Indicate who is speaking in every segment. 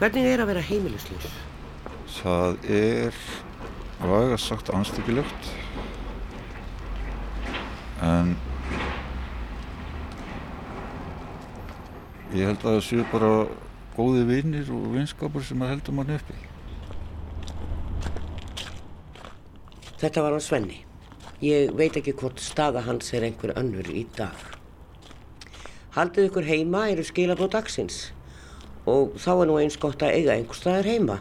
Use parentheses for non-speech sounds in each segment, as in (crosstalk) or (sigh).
Speaker 1: Hvernig er að vera heimilislaus?
Speaker 2: Það er væga sagt anstökilegt en ég held að það séu bara góði vinnir og vinskapur sem að heldur mann uppi.
Speaker 1: Þetta var hann Svenni. Ég veit ekki hvort staða hans er einhver önnur í dag. Haldið ykkur heima eru skilabóð dagsins og þá er nú eins gott að eiga einhver staðar heima.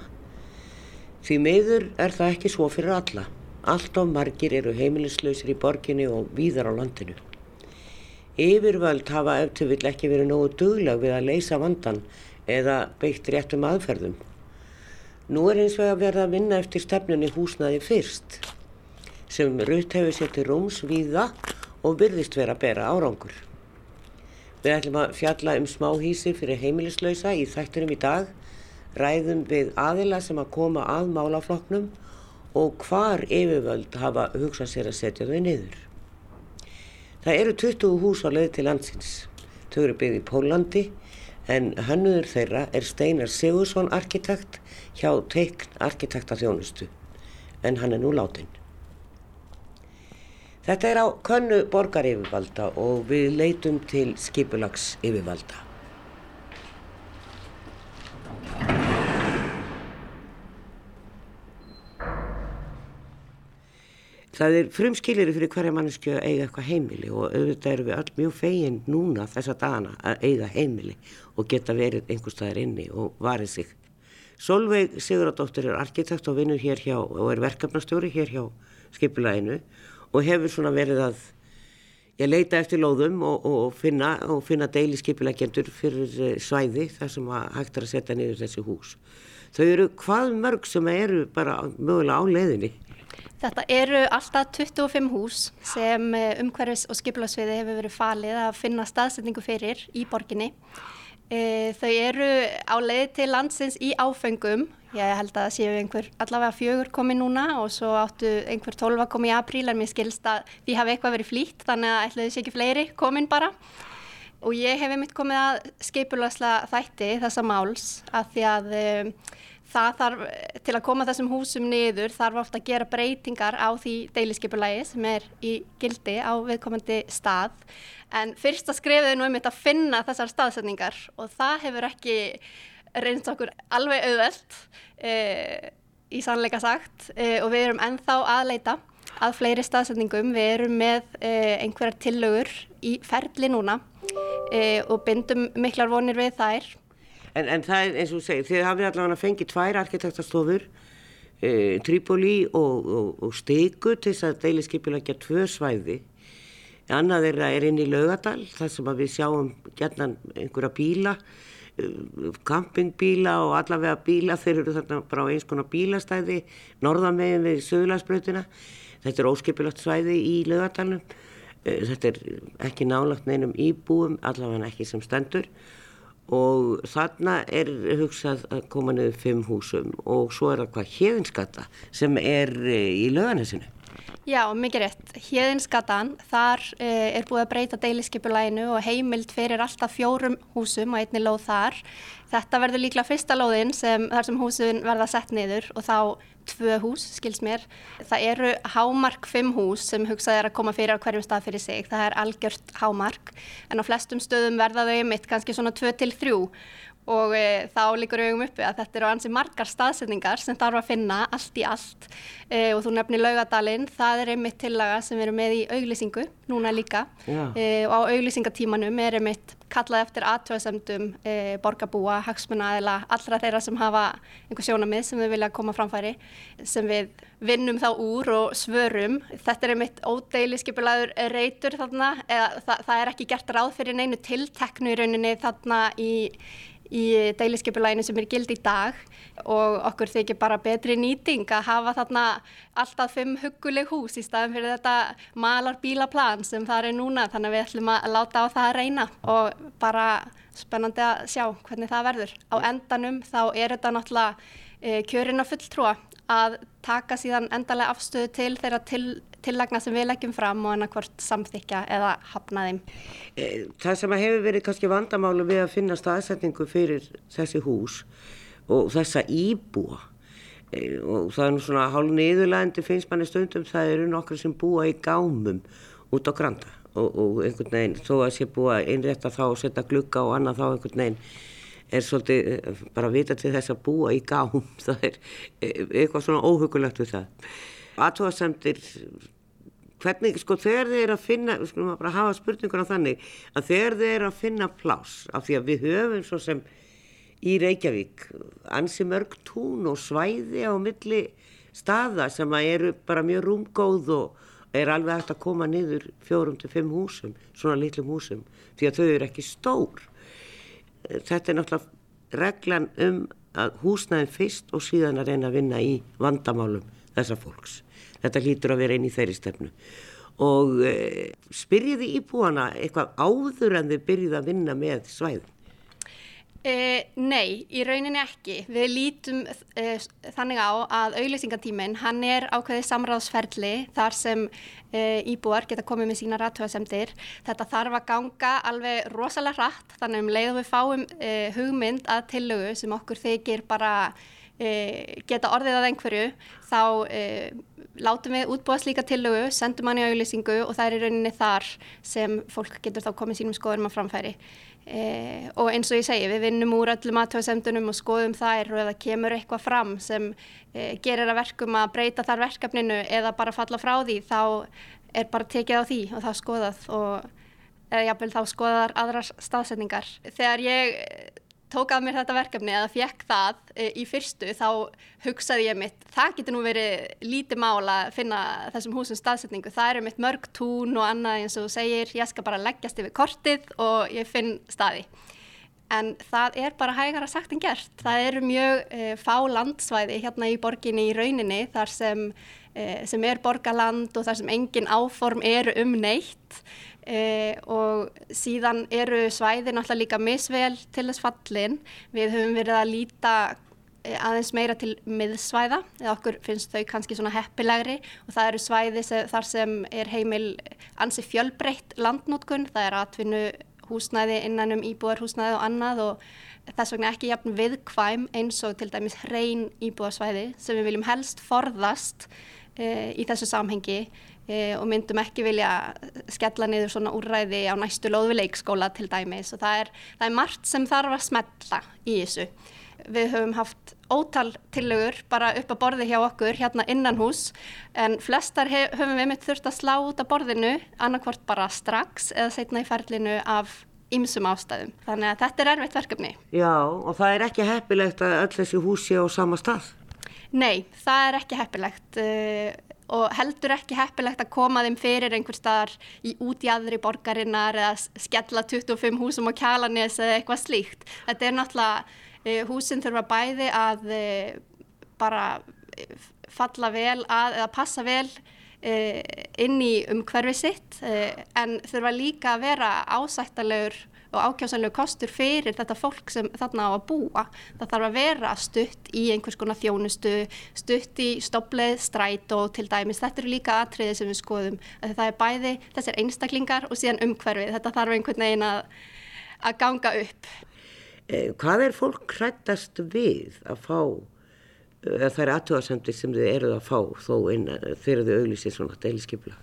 Speaker 1: Því miður er það ekki svo fyrir alla. Allt of margir eru heimilislausir í borginni og víðar á landinu. Yfirvöld hafa eftir vill ekki verið nógu duglag við að leysa vandan eða beitt réttum aðferðum. Nú er eins vega verið að vinna eftir stefnunni húsnaði fyrst sem Rutt hefur sér til rúms víða og byrðist vera að bera árangur. Við ætlum að fjalla um smáhísi fyrir heimilislausa í þættunum í dag, ræðum við aðila sem að koma að málafloknum og hvar yfirvöld hafa hugsað sér að setja þau niður. Það eru 20 hús á leið til landsins. Þau eru byggð í Pólandi en hannuður þeirra er Steinar Sigursson arkitekt hjá Teikn arkitektaþjónustu en hann er nú látin. Þetta er á könnu borgaryfirvalda og við leitum til skipulags yfirvalda. Það er frumskilir fyrir hverja mannesku að eiga eitthvað heimili og auðvitað eru við öll mjög fegin núna þessa dagana að eiga heimili og geta verið einhver staðar inni og varið sig. Solveig Siguradóttir er arkitekt og vinnur hér hjá og er verkefnastjóri hér hjá skipulaginu og hefur svona verið að ég leita eftir lóðum og, og finna, finna deili skipulagjendur fyrir eh, svæði þar sem hægt er að setja niður þessi hús. Þau eru hvað mörg sem eru bara mögulega á leiðinni
Speaker 3: Þetta eru alltaf 25 hús sem eh, umhverfis og skipilagsviði hefur verið falið að finna staðsetningu fyrir í borginni. E, þau eru á leið til landsins í áfengum. Ég held að það séu einhver allavega fjögur komið núna og svo áttu einhver tólfa komið í apríl en mér skilst að því hafi eitthvað verið flýtt þannig að ætlaði sér ekki fleiri komin bara. Og ég hef einmitt komið að skipulagsla þætti þessa máls að því að um, það þarf, til að koma þessum húsum niður þarf ofta að gera breytingar á því deiliskeipulagi sem er í gildi á viðkomandi stað. En fyrsta skrifið nú um þetta að finna þessar staðsetningar og það hefur ekki reynst okkur alveg auðvelt e, í sannleika sagt e, og við erum ennþá aðleita að fleiri staðsetningum, við erum með e, einhverjar tillögur í ferli núna og bindum miklar vonir við þær
Speaker 1: En, en það er eins og segir, þið hafið allavega fengið tvær arkitektastofur, e, Trípoli og, og, og Stegu til þess að deiliskeipjulegja tvö svæði. Annað þeirra er inn í Laugadal, þar sem við sjáum gætnan einhverja bíla, campingbíla og allavega bíla, þeir eru þarna bara á eins konar bílastæði, norðamegin við Söðurlandsbröðuna. Þetta er óskipilagt svæði í Laugadalum, þetta er ekki nálagt neinum íbúum, allavega ekki sem stendur og þarna er hugsað að koma niður fimm húsum og svo er það hvað hérðinskata sem er eh, í löganessinu.
Speaker 3: Já, mikið rétt. Hérðinskatan, þar eh, er búið að breyta deiliskepulæginu og heimild fyrir alltaf fjórum húsum og einni lóð þar. Þetta verður líklega fyrsta lóðin sem þar sem húsun verða sett niður og þá tvö hús, skils mér. Það eru hámark fimm hús sem hugsað er að koma fyrir á hverjum stað fyrir sig. Það er algjört hámark en á flestum stöðum verða þau mitt kannski svona tvö til þrjú og e, þá líkur við um uppi að þetta eru ansi margar staðsetningar sem þarf að finna allt í allt. E, og þú nefnir laugadalinn, það er einmitt tillaga sem erum með í auglýsingu núna líka. E, og á auglýsingatímanum er einmitt kallað eftir aðtöðasemdum e, borgarbúa, hagsmuna eða allra þeirra sem hafa einhver sjónamið sem við vilja koma framfæri sem við vinnum þá úr og svörum. Þetta er einmitt ódeili skipulaður reytur þarna, eða það, það er ekki gert ráð fyrir neinu tilteknu í rauninni þarna í í deiliskepulæginu sem er gild í dag og okkur þykir bara betri nýting að hafa þarna alltaf fimm huguleg hús í staðin fyrir þetta malar bílaplan sem það er núna þannig að við ætlum að láta á það að reyna og bara spennandi að sjá hvernig það verður. Á endanum þá er þetta náttúrulega e, kjörina fulltrúa að taka síðan endalega afstöðu til þeirra til tillagna sem við leggjum fram og annarkvort samþykja eða hafna þeim.
Speaker 1: Eh, það sem hefur verið kannski vandamálu við að finna staðsetningu fyrir þessi hús og þessa íbúa e, og það er nú svona hálf niðurlegandi finnst manni stundum það eru nokkru sem búa í gámum út á granda og, og einhvern veginn þó að sé búa einrétta þá og setja glugga og annað þá einhvern veginn er svolítið eh, bara að vita til þess að búa í gám (laughs) það er eh, eitthvað svona óhugulegt við það. Aðtóðasemtir hvernig, sko, þegar þið er að finna við skulum bara hafa spurninguna þannig að þegar þið er að finna plás af því að við höfum svo sem í Reykjavík ansi mörg tún og svæði á milli staða sem að eru bara mjög rúmgóð og er alveg hægt að koma niður fjórum til fimm húsum, svona litlum húsum því að þau eru ekki stór þetta er náttúrulega reglan um að húsnæðin fyrst og síðan að reyna að vinna í vandamálum þessa fólks. Þetta hlýtur að vera einn í þeirri stefnu. Og e, spyrjiði íbúana eitthvað áður en þið byrjið að vinna með svæðin?
Speaker 3: E, nei, í rauninni ekki. Við lítum e, þannig á að auðlýsingatíminn, hann er ákveðið samráðsferðli þar sem e, íbúar geta komið með sína rættuðasemdir. Þetta þarf að ganga alveg rosalega hratt, þannig um leið og við fáum hugmynd að tillögu sem okkur þykir bara geta orðið að einhverju, þá látum við útbúa slíka tillögu, sendum hann í auðlýsingu og það er í rauninni þar sem fólk getur þá komið sínum skoðurum að framfæri. Eh, og eins og ég segi, við vinnum úr öllum aðtöðsendunum og skoðum þær og ef það kemur eitthvað fram sem eh, gerir að verkum að breyta þar verkefninu eða bara falla frá því þá er bara tekið á því og þá skoðað og eða jáfnvel þá skoðar aðrar staðsetningar. Þegar ég tók að mér þetta verkefni eða fekk það e, í fyrstu þá hugsaði ég mitt, það getur nú verið lítið mál að finna þessum húsum staðsetningu, það eru mitt mörg tún og annað eins og segir, ég skal bara leggjast yfir kortið og ég finn staði. En það er bara hægara sagt en gert, það eru mjög e, fá landsvæði hérna í borginni í rauninni þar sem, e, sem er borgarland og þar sem engin áform eru um neitt Eh, og síðan eru svæði náttúrulega líka misvel til þess fallin. Við höfum verið að líta eh, aðeins meira til miðsvæða eða okkur finnst þau kannski svona heppilegri. Og það eru svæði sem, þar sem er heimil ansi fjölbreytt landnótkun, það er atvinnu húsnæði innan um íbúarhúsnæði og annað og þess vegna ekki jafn viðkvæm eins og til dæmis hrein íbúarsvæði sem við viljum helst forðast e, í þessu samhengi e, og myndum ekki vilja skella niður svona úrræði á næstu loðvileikskóla til dæmis og það er, það er margt sem þarf að smetla í þessu. Við höfum haft ótal tillögur bara upp að borði hjá okkur hérna innan hús en flestar hef, höfum við mitt þurft að slá út að borðinu annarkvort bara strax eða setna í ferlinu af ymsum ástæðum. Þannig að þetta er erfitt verkefni.
Speaker 1: Já og það er ekki heppilegt að öll þessi hús sé á sama stað?
Speaker 3: Nei, það er ekki heppilegt. Og heldur ekki heppilegt að koma þeim fyrir einhver staðar í út í aðri borgarinnar eða skella 25 húsum á kjalanis eða eitthvað slíkt. Þetta er náttúrulega, uh, húsin þurfa bæði að uh, bara uh, falla vel að eða passa vel inn í umhverfi sitt en þurfa líka að vera ásættalegur og ákjásanlegu kostur fyrir þetta fólk sem þarna á að búa. Það þarf að vera stutt í einhvers konar þjónustu, stutt í stopleið, stræt og til dæmis. Þetta eru líka atriði sem við skoðum. Það er bæði þessir einstaklingar og síðan umhverfið. Þetta þarf einhvern veginn að, að ganga upp.
Speaker 1: Eh, hvað er fólk hrættast við að fá eh, það er aðtöðasendir sem þið eruð að fá þó þegar þið auglýsir svona deiliskeipla?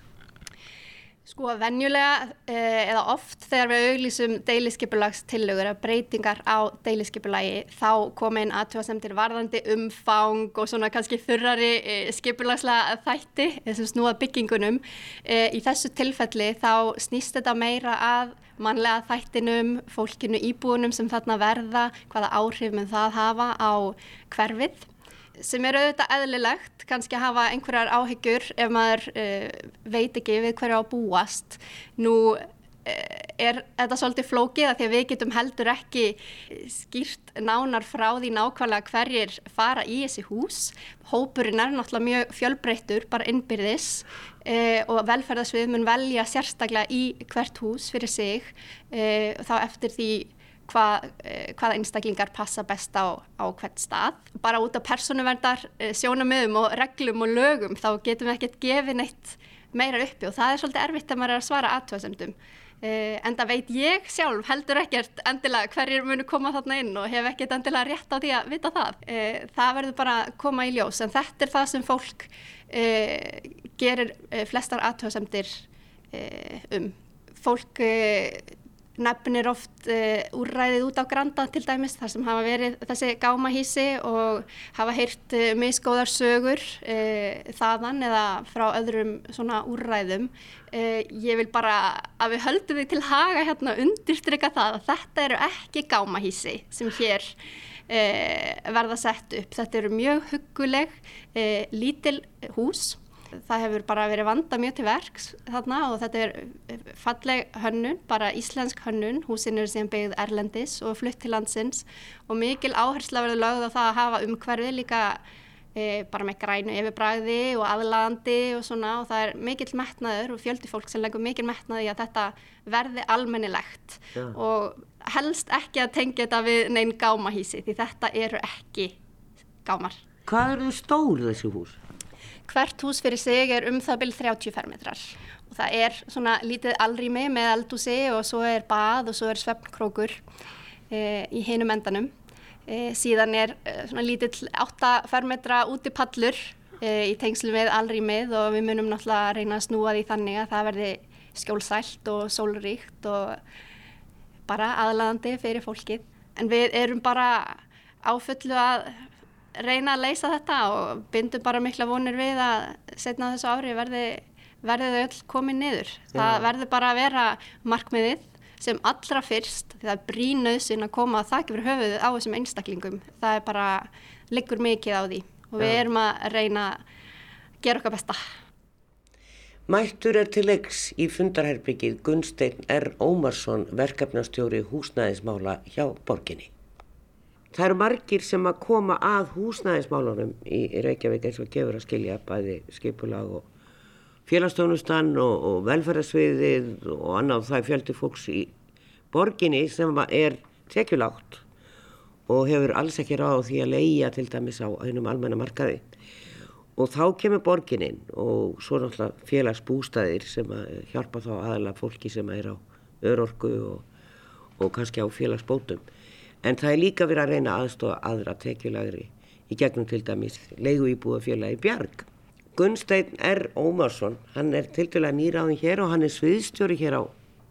Speaker 3: Sko að venjulega eh, eða oft þegar við auglísum deiliskeipulagstillögur að breytingar á deiliskeipulagi þá koma inn aðtjóðasemtir varðandi umfang og svona kannski þurrari eh, skeipulagslega þætti þessum snúað byggingunum. Eh, í þessu tilfelli þá snýst þetta meira að mannlega þættinum, fólkinu íbúinum sem þarna verða, hvaða áhrif með það hafa á hverfið sem er auðvitað eðlilegt kannski að hafa einhverjar áhyggjur ef maður uh, veit ekki við hverju á búast. Nú uh, er þetta svolítið flókið að því að við getum heldur ekki skýrt nánar frá því nákvæmlega hverjir fara í þessi hús. Hópurinn er náttúrulega mjög fjölbreyttur bara innbyrðis uh, og velferðarsvið mun velja sérstaklega í hvert hús fyrir sig þá eftir því hvað, eh, hvaða einstaklingar passa best á, á hvert stað. Bara út af persónuverndar eh, sjónamöðum og reglum og lögum þá getum við ekkert gefið neitt meira uppi og það er svolítið erfitt að maður er að svara aðtöðsendum. Uh, en það veit ég sjálf heldur ekkert endilega hverjir munu koma þarna inn og hef ekkert endilega rétt á því að vita það. Uh, það verður bara að koma í ljós en þetta er það sem fólk uh, gerir flestar aðtöðsendir um. Fólk nefnir oft uh, úrræðið út á Granda til dæmis þar sem hafa verið þessi gámahísi og hafa heyrt uh, miskóðar sögur uh, þaðan eða frá öðrum svona úrræðum. Ég vil bara að við höldum við til haga hérna undirstryka það að þetta eru ekki gámahísi sem hér verða sett upp. Þetta eru mjög huguleg, lítil hús það hefur bara verið vanda mjög til verks þarna og þetta er falleg hönnun, bara íslensk hönnun, húsin eru síðan byggð Erlendis og flutt til landsins og mikil áhersla verður lögð á það að hafa umhverfi líka e, bara með grænu yfirbræði og aðlandi og svona og það er mikil metnaður og fjöldi fólk sem leggur mikil metnaði að þetta verði almennilegt ja. og helst ekki að tengja þetta við neinn gámahísi því þetta eru ekki gámar.
Speaker 1: Hvað eru stór þessi hús?
Speaker 3: Hvert hús fyrir sig er um það byrj 30 fermetrar og það er svona lítið alrými með eldúsi og svo er bað og svo er svefnkrókur e, í hinum endanum. E, síðan er e, svona lítið 8 fermetra úti pallur e, í tengslu með alrýmið og við munum náttúrulega að reyna að snúa því þannig að það verði skjólsælt og sólríkt og bara aðlæðandi fyrir fólkið. En við erum bara áfullu að reyna að leysa þetta og bindum bara mikla vonir við að setna þessu ári verði, verði þau öll komið niður. Já. Það verður bara að vera markmiðið sem allra fyrst því það er brínuðsinn að koma að þakka fyrir höfuðu á þessum einstaklingum. Það er bara, liggur mikið á því og við Já. erum að reyna að gera okkar besta.
Speaker 1: Mættur er til leiks í fundarherbyggið Gunstein R. Ómarsson, verkefnastjóri húsnæðismála hjá borginni. Það eru margir sem að koma að húsnæðismálunum í Reykjavík eins og gefur að skilja bæði skipulag og félagstónustan og, og velferðarsviðið og annað. Það fjöldi fólks í borginni sem er tekjulátt og hefur alls ekki ráð því að leia til dæmis á einum almenna markaði. Og þá kemur borgininn og svo náttúrulega félagsbústæðir sem hjálpa þá aðalega fólki sem er á örorku og, og kannski á félagsbótum en það er líka verið að reyna aðstofa aðra tekjulagri í gegnum til dæmis leigu íbúða félagi Bjarg. Gunstein R. Ómarsson, hann er til dæla nýraðin hér og hann er sviðstjóri hér á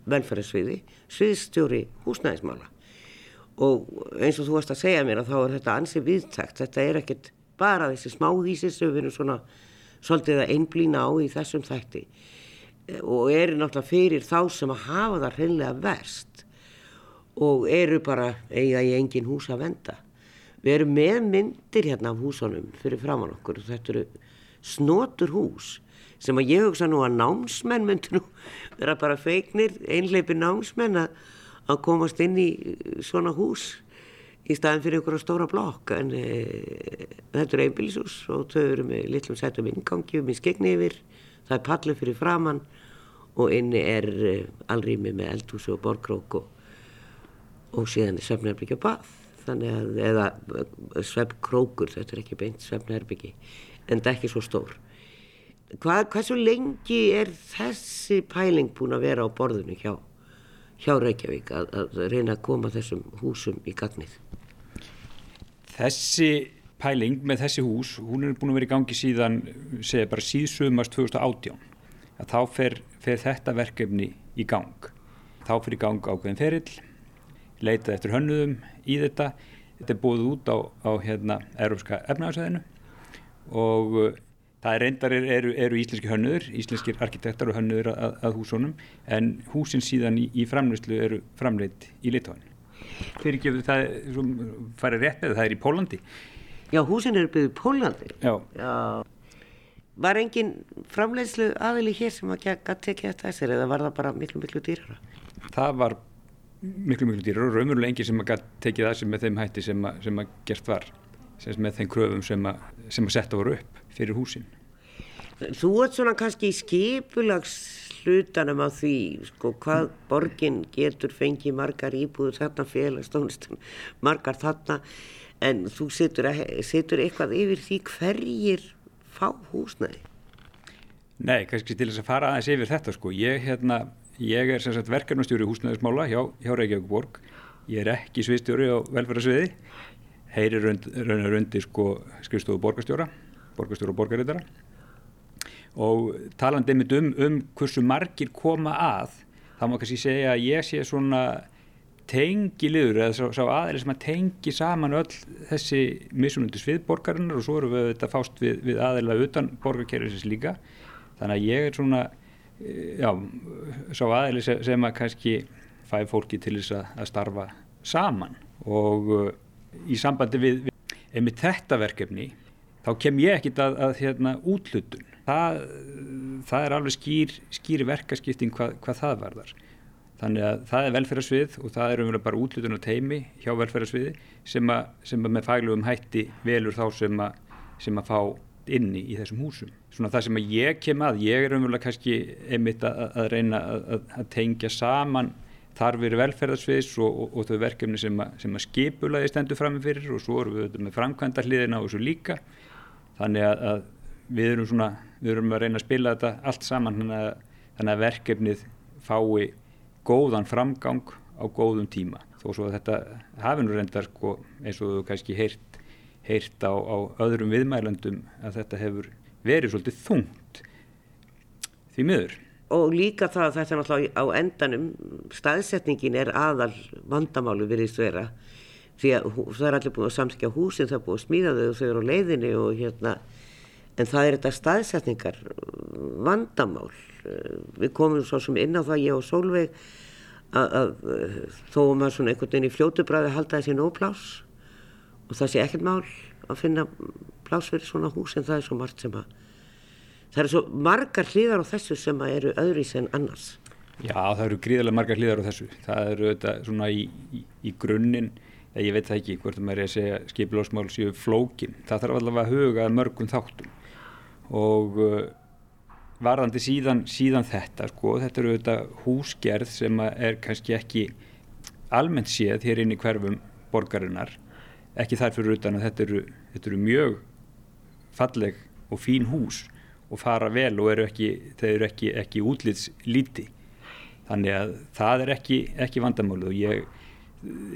Speaker 1: velferðarsviði, sviðstjóri húsnæðismála og eins og þú varst að segja mér að þá er þetta ansið viðtækt, þetta er ekkert bara þessi smáhísi sem við erum svona svolítið að einblýna á í þessum þætti og eru náttúrulega fyrir þá sem að hafa það hreinlega verst og eru bara eiga í engin hús að venda. Við erum með myndir hérna af húsunum fyrir framann okkur. Og þetta eru snotur hús sem að ég hugsa nú að námsmenn myndir nú (laughs) vera bara feiknir, einleipi námsmenn að, að komast inn í svona hús í staðin fyrir einhverja stóra blokk. En e, þetta eru einbílisús og þau eru með litlum setjum ingangi um í skegni yfir, það er pallið fyrir framann og inni er e, alrými með eldhúsi og borgrók og og síðan er svefnherbyggja bað. Þannig að, eða eh, svefnkrókur þetta er ekki beint svefnherbyggi en það er ekki svo stór. Hvað, hversu lengi er þessi pæling búin að vera á borðinu hjá, hjá Reykjavík að, að reyna að koma þessum húsum í gagnið?
Speaker 4: Þessi pæling með þessi hús, hún er búin að vera í gangi síðan, segja bara síðsumast 2018 að þá fer, fer þetta verkefni í gang. Þá fer í gang ákveðin ferill leitað eftir hönnuðum í þetta. Þetta er búið út á, á hérna Európska efnaðarsæðinu og uh, það er reyndar eru, eru íslenski hönnuður, íslenskir arkitektar og hönnuður að, að húsunum en húsin síðan í, í framlýslu eru framleitt í Litóin fyrir ekki það farið rétt með það er í Pólandi
Speaker 1: Já, húsin eru byggðið í Pólandi
Speaker 4: Já.
Speaker 1: Já. Var engin framleiðslu aðili hér sem að tekja þetta þessir eða var það bara miklu miklu dýrara?
Speaker 4: Það var miklu miklu dýrar og raunverulega enginn sem að tekið það sem með þeim hætti sem að, sem að gert var sem með þeim kröfum sem að, sem að setja voru upp fyrir húsin.
Speaker 1: Þú ert svona kannski í skipulags hlutanum á því sko hvað borgin getur fengið margar íbúður þarna félagstónustum margar þarna en þú setur, setur eitthvað yfir því hverjir fá húsnæði?
Speaker 4: Nei, kannski til þess að fara aðeins yfir þetta sko. Ég hérna ég er sem sagt verkefnastjóri húsnæðismála hjá, hjá Reykjavík ég er ekki sviðstjóri á velferðarsviði. Heyrir raunar undir sko skrifstofu borgarstjóra borgarstjóra og borgarittara og talandi einmitt um, um hversu margir koma að þá má kannski segja að ég sé svona tengi liður eða sá, sá aðeins sem að tengi saman öll þessi misunundu sviðborgarinnar og svo eru við þetta fást við, við aðeins utan borgarkerfisins líka. Þannig að ég er svona já, sá aðeins sem að kannski fæ fólki til þess að, að starfa saman og uh, í sambandi við, við einmitt þetta verkefni þá kem ég ekkit að, að hérna, útlutun það, það er alveg skýr, skýr verkaskipting hvað, hvað það varðar. Þannig að það er velferðarsvið og það er umverulega bara útlutun og teimi hjá velferðarsviði sem að, sem að með faglugum hætti velur þá sem að, sem að fá inni í þessum húsum. Svona það sem að ég kem að, ég er umverulega kannski einmitt að, að reyna að tengja saman þarfir velferðarsviðs og, og, og þau verkefni sem að, sem að skipulaði stendur framifyrir og svo erum við með framkvæmda hliðina og svo líka þannig að við erum svona, við erum að reyna að spila þetta allt saman þannig að verkefnið fái góðan framgang á góðum tíma þó svo að þetta hafi nú reyndar sko, eins og þú kannski heyrt, heyrt á, á öðrum viðmælandum að þetta hefur verið svolítið þungt. Því miður.
Speaker 1: Og líka það að þetta náttúrulega á endanum staðsetningin er aðal vandamálu virðist vera. Því að það er allir búin að samsækja húsin það er búin að smíða þau og þau eru á leiðinni og hérna en það er þetta staðsetningar vandamál. Við komum svo sem inn á það ég og Solveig að, að þó að maður svona einhvern veginn í fljótubræði halda þessi nóplás og það sé ekkert mál að finna plás fyrir svona hús en það er svo margt sem að það eru svo margar hlýðar á þessu sem að eru öðruís en annars.
Speaker 4: Já það eru gríðarlega margar hlýðar á þessu. Það eru þetta svona í, í, í grunninn ég veit það ekki hvort maður er að segja skipilósmál séu flókin. Það þarf allavega að huga mörgum þáttum. Og uh, varðandi síðan, síðan þetta sko, þetta eru þetta húsgerð sem er kannski ekki almennt séð hér inn í hverfum borgarinnar, ekki þar fyrir utan að þetta eru, þetta eru mjög falleg og fín hús og fara vel og eru ekki, þeir eru ekki, ekki útlýtslíti þannig að það er ekki, ekki vandamálu og ég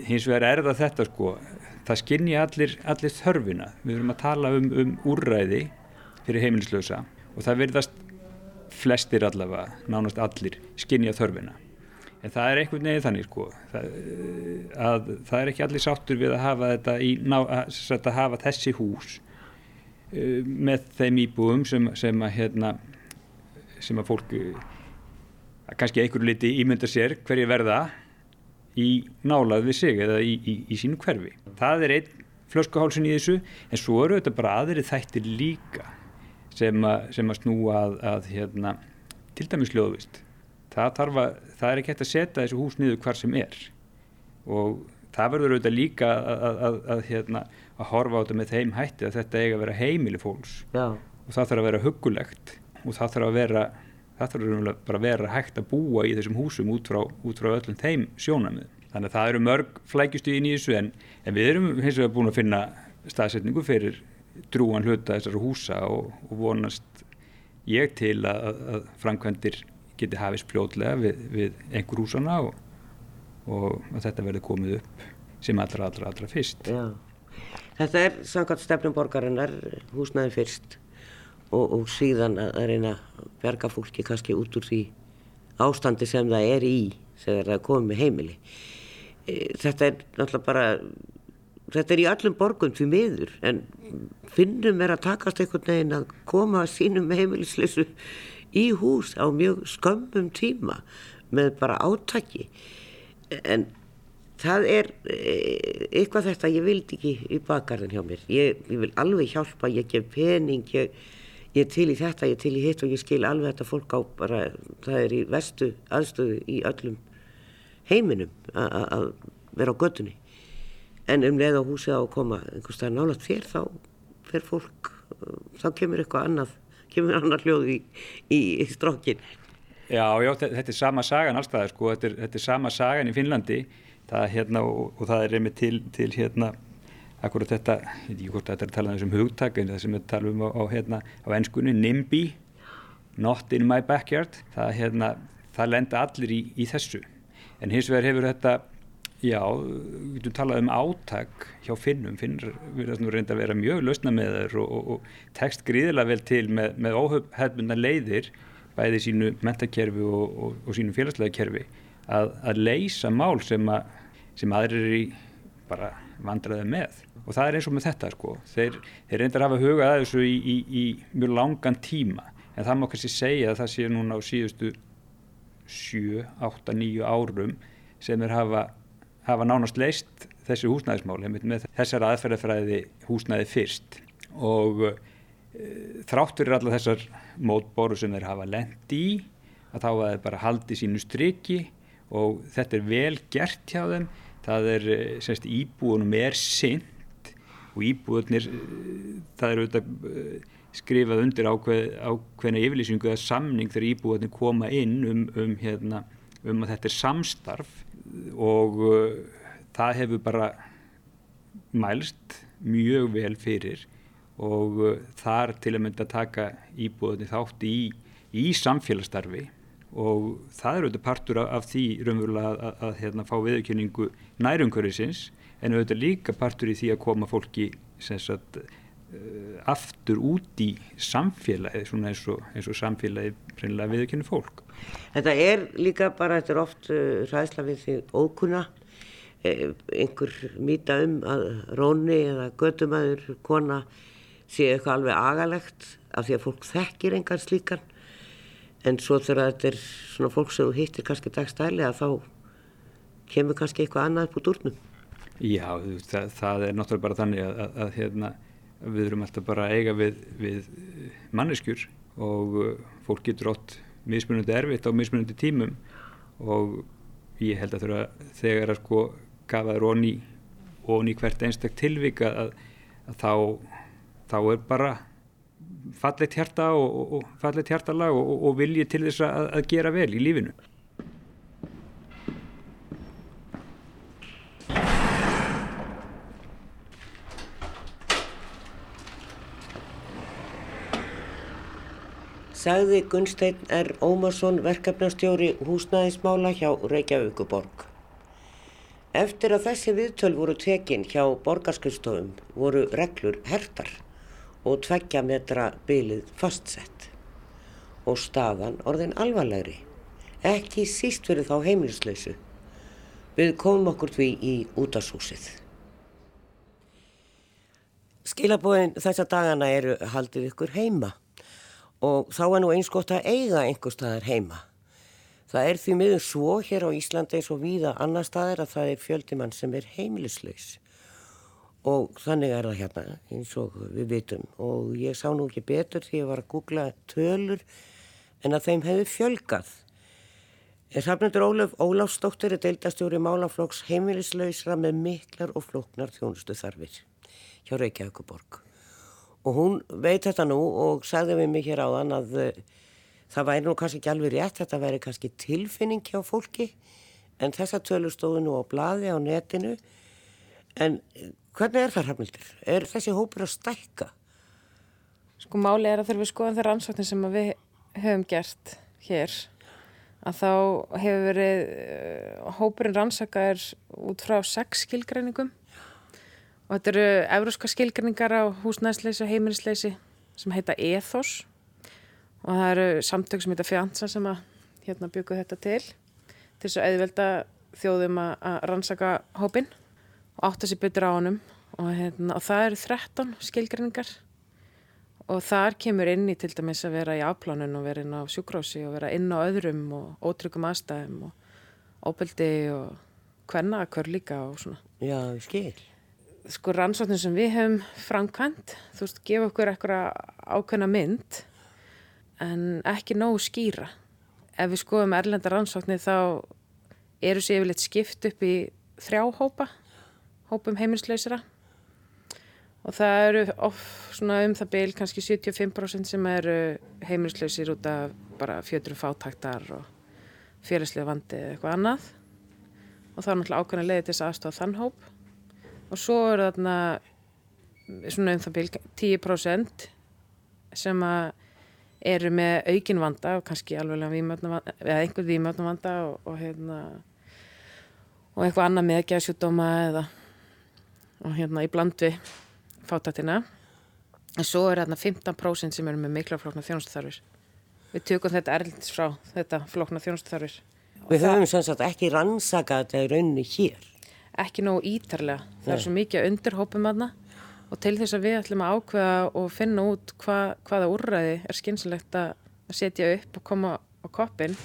Speaker 4: hins vegar er það þetta sko það skinnji allir, allir þörfina. Við erum að tala um, um úrræði fyrir heimilislösa og það verðast flestir allavega, nánast allir skinnja þörfina en það er einhvern veginn þannig sko það, að það er ekki allir sáttur við að hafa þetta í, ná, að, að hafa þessi hús uh, með þeim íbúum sem, sem að hérna sem að fólk kannski einhverju liti ímynda sér hverju verða í nálað við sig eða í, í, í sínu hverfi. Það er einn flöskuhálsin í þessu en svo eru þetta bara aðri þættir líka sem, a, sem að snúa að, að hérna, til dæmis hljóðvist. Það, að, það er ekki hægt að setja þessu hús niður hvar sem er og það verður auðvitað líka að, að hérna, horfa á þetta með þeim hætti að þetta eiga að vera heimili fólks Já. og það þarf að vera hugulegt og það þarf að vera það þarf bara að vera hægt að búa í þessum húsum út frá, út frá öllum þeim sjónamið. Þannig að það eru mörg flækjustuðin í þessu en, en við erum hins vegar búin að finna staðsetningu fyrir drúan hluta þessara húsa og, og vonast ég til að, að framkvæmdir geti hafist fljóðlega við, við einhver húsana og, og þetta verði komið upp sem allra, allra, allra fyrst.
Speaker 1: Já. Þetta er samkvæmt stefnum borgarinnar húsnaði fyrst og, og síðan að reyna að verga fólki kannski út úr því ástandi sem það er í þegar það komið heimili. E, þetta er náttúrulega bara, þetta er í öllum borgum því miður en finnum er að takast einhvern veginn að koma sínum heimilisleisu í hús á mjög skömmum tíma með bara átaki. En það er e, eitthvað þetta ég vildi ekki í bakgarðin hjá mér. Ég, ég vil alveg hjálpa, ég gef pening ég ég til í þetta, ég til í hitt og ég skil alveg þetta fólk á bara, það er í vestu aðstöðu í öllum heiminum að vera á göttunni en um leið á húsið á að koma einhverstað nálat þér þá fer fólk, þá kemur eitthvað annað kemur annar hljóð í, í, í strókin
Speaker 4: Já, já, þetta er sama sagan allstað sko, þetta er, þetta er sama sagan í Finnlandi. Það, hérna, og, og það er reymi til, til hérna akkurat þetta, ég veit ekki hvort þetta er að tala um þessum hugtak en það sem við talum á, á, hérna, á ennskunni, NIMBY Not in my backyard. Það, hérna, það lenda allir í, í þessu. En hins vegar hefur þetta já, við getum talað um átak hjá Finnum, Finnur verðast nú reynda að vera mjög lausna með þeir og, og, og tekst gríðilega vel til með, með óhefbundna leiðir bæði sínu mentakerfi og, og sínu félagslega kerfi að, að leysa mál sem, að, sem aðrir er í bara vandraði með. Og það er eins og með þetta sko. Þeir, þeir reyndar hafa hugað að þessu í, í, í mjög langan tíma. En það má kannski segja að það sé núna á síðustu 7, 8, 9 árum sem er hafa, hafa nánast leist þessi húsnæðismál með þessar aðferðafræði húsnæði fyrst. Og e, þráttur er alla þessar mótboru sem þeir hafa lend í að þá að þeir bara haldi sínu striki og þetta er vel gert hjá þeim. Það er eh, semst íbúinum er sint og íbúinir eh, það er auðvitað skrifað undir ákveð, ákveðna yfirlýsingu eða samning þegar íbúinir koma inn um, um, hérna, um að þetta er samstarf og uh, það hefur bara mælst mjög vel fyrir og uh, þar til að mynda að taka íbúinir þátt í, í samfélagsstarfi. Og það er auðvitað partur af, af því raunverulega að, að, að hérna, fá viðkynningu nærumkörðisins en auðvitað líka partur í því að koma fólki sagt, aftur út í samfélagi svona eins og, eins og samfélagi reynilega viðkynni fólk.
Speaker 1: Þetta er líka bara, þetta er oft uh, ræðsla við því ókunna eh, einhver mýta um að róni eða gödumæður kona sé eitthvað alveg agalegt af því að fólk þekkir engar slíkan en svo þegar þetta er svona fólk sem hittir kannski dagstæli að þá kemur kannski eitthvað annað út úrnum.
Speaker 4: Já, það, það er náttúrulega bara þannig að, að, að hérna, við erum alltaf bara að eiga við, við manneskjur og uh, fólk getur ótt mismunandi erfitt á mismunandi tímum og ég held að þurfa þegar að sko gafaður onni onni hvert einstak tilvika að, að þá, þá er bara falleitt hjarta og, og, og falleitt hjartalag og, og viljið til þess að, að gera vel í lífinu.
Speaker 1: Sagði Gunstein R. Ómarsson verkefnastjóri húsnæðismála hjá Reykjavíkuborg. Eftir að þessi viðtöl voru tekin hjá borgarskustofum voru reglur hertar og tveggja metra bylið fastsett og staðan orðin alvarlegri, ekki síst fyrir þá heimilislausu. Við komum okkur því í útashúsið. Skilabóðin þessa dagana eru haldið ykkur heima og þá er nú eins gott að eiga einhver staðar heima. Það er því miður svo hér á Íslanda eins og víða annar staðar að það er fjöldimann sem er heimilislaus og þannig er það hérna eins og við vitum og ég sá nú ekki betur því ég var að googla tölur en að þeim hefði fjölgað. Safnendur Ólaf Óláfsdóttir er deildastjóri málaflokks heimilislausra með miklar og flóknar þjónustu þarfir hjá Reykjavíkuborg og hún veit þetta nú og sagði við mig hér áðan að uh, það væri nú kannski ekki alveg rétt, þetta væri kannski tilfinning hjá fólki en þessa tölur stóðu nú á bladi á netinu en Hvernig er það hafnildur? Er þessi hópur að stækka?
Speaker 5: Sko máli er að þegar við skoðum þeirra ansvöldin sem við höfum gert hér að þá hefur verið uh, hópurinn rannsakaður út frá sex skilgreiningum og þetta eru euróska skilgreiningar á húsnæðsleysi og heimilisleysi sem heita ETHOS og það eru samtök sem heita Fjansa sem að hérna byggu þetta til til þess að auðvelda þjóðum að rannsaka hópinn og átta sér betur á honum og, hérna, og það eru 13 skilgrinningar og þar kemur inn í til dæmis að vera í afplánun og vera inn á sjúkrósi og vera inn á öðrum og ótryggum aðstæðum og óbeldi og hvenna að hver líka og svona.
Speaker 1: Já, skil.
Speaker 5: Sko rannsóknir sem við höfum framkvæmt, þú veist, gefa okkur eitthvað ákveðna mynd en ekki nógu skýra. Ef við skoðum erlenda rannsóknir þá eru sér yfirleitt skipt upp í þrjá hópa hópum heimilslausira og það eru of, um það beil kannski 75% sem eru heimilslausir út af bara fjöturum fátaktar og félagslega vandi eða eitthvað annað. Og það er náttúrulega ákveðin að leiði til þess aðstofa þann hóp og svo eru þarna svona um það beil 10% sem eru með aukin vanda og kannski alveg vímöfnavanda eða einhver vímöfnavanda og, og hérna og eitthvað annað með geðsjúdóma eða og hérna í bland við fátatina en svo er þarna 15% sem eru með mikla flókna þjónustuþarfir. Við tökum þetta erlendis frá þetta flókna þjónustuþarfir.
Speaker 1: Við höfum sem sagt ekki rannsakað þetta í rauninni hér.
Speaker 5: Ekki nógu ítarlega. Það
Speaker 1: Nei.
Speaker 5: er svo mikið undirhópum aðna og til þess að við ætlum að ákveða og finna út hva, hvaða úrræði er skynsilegt að að setja upp og koma á koppin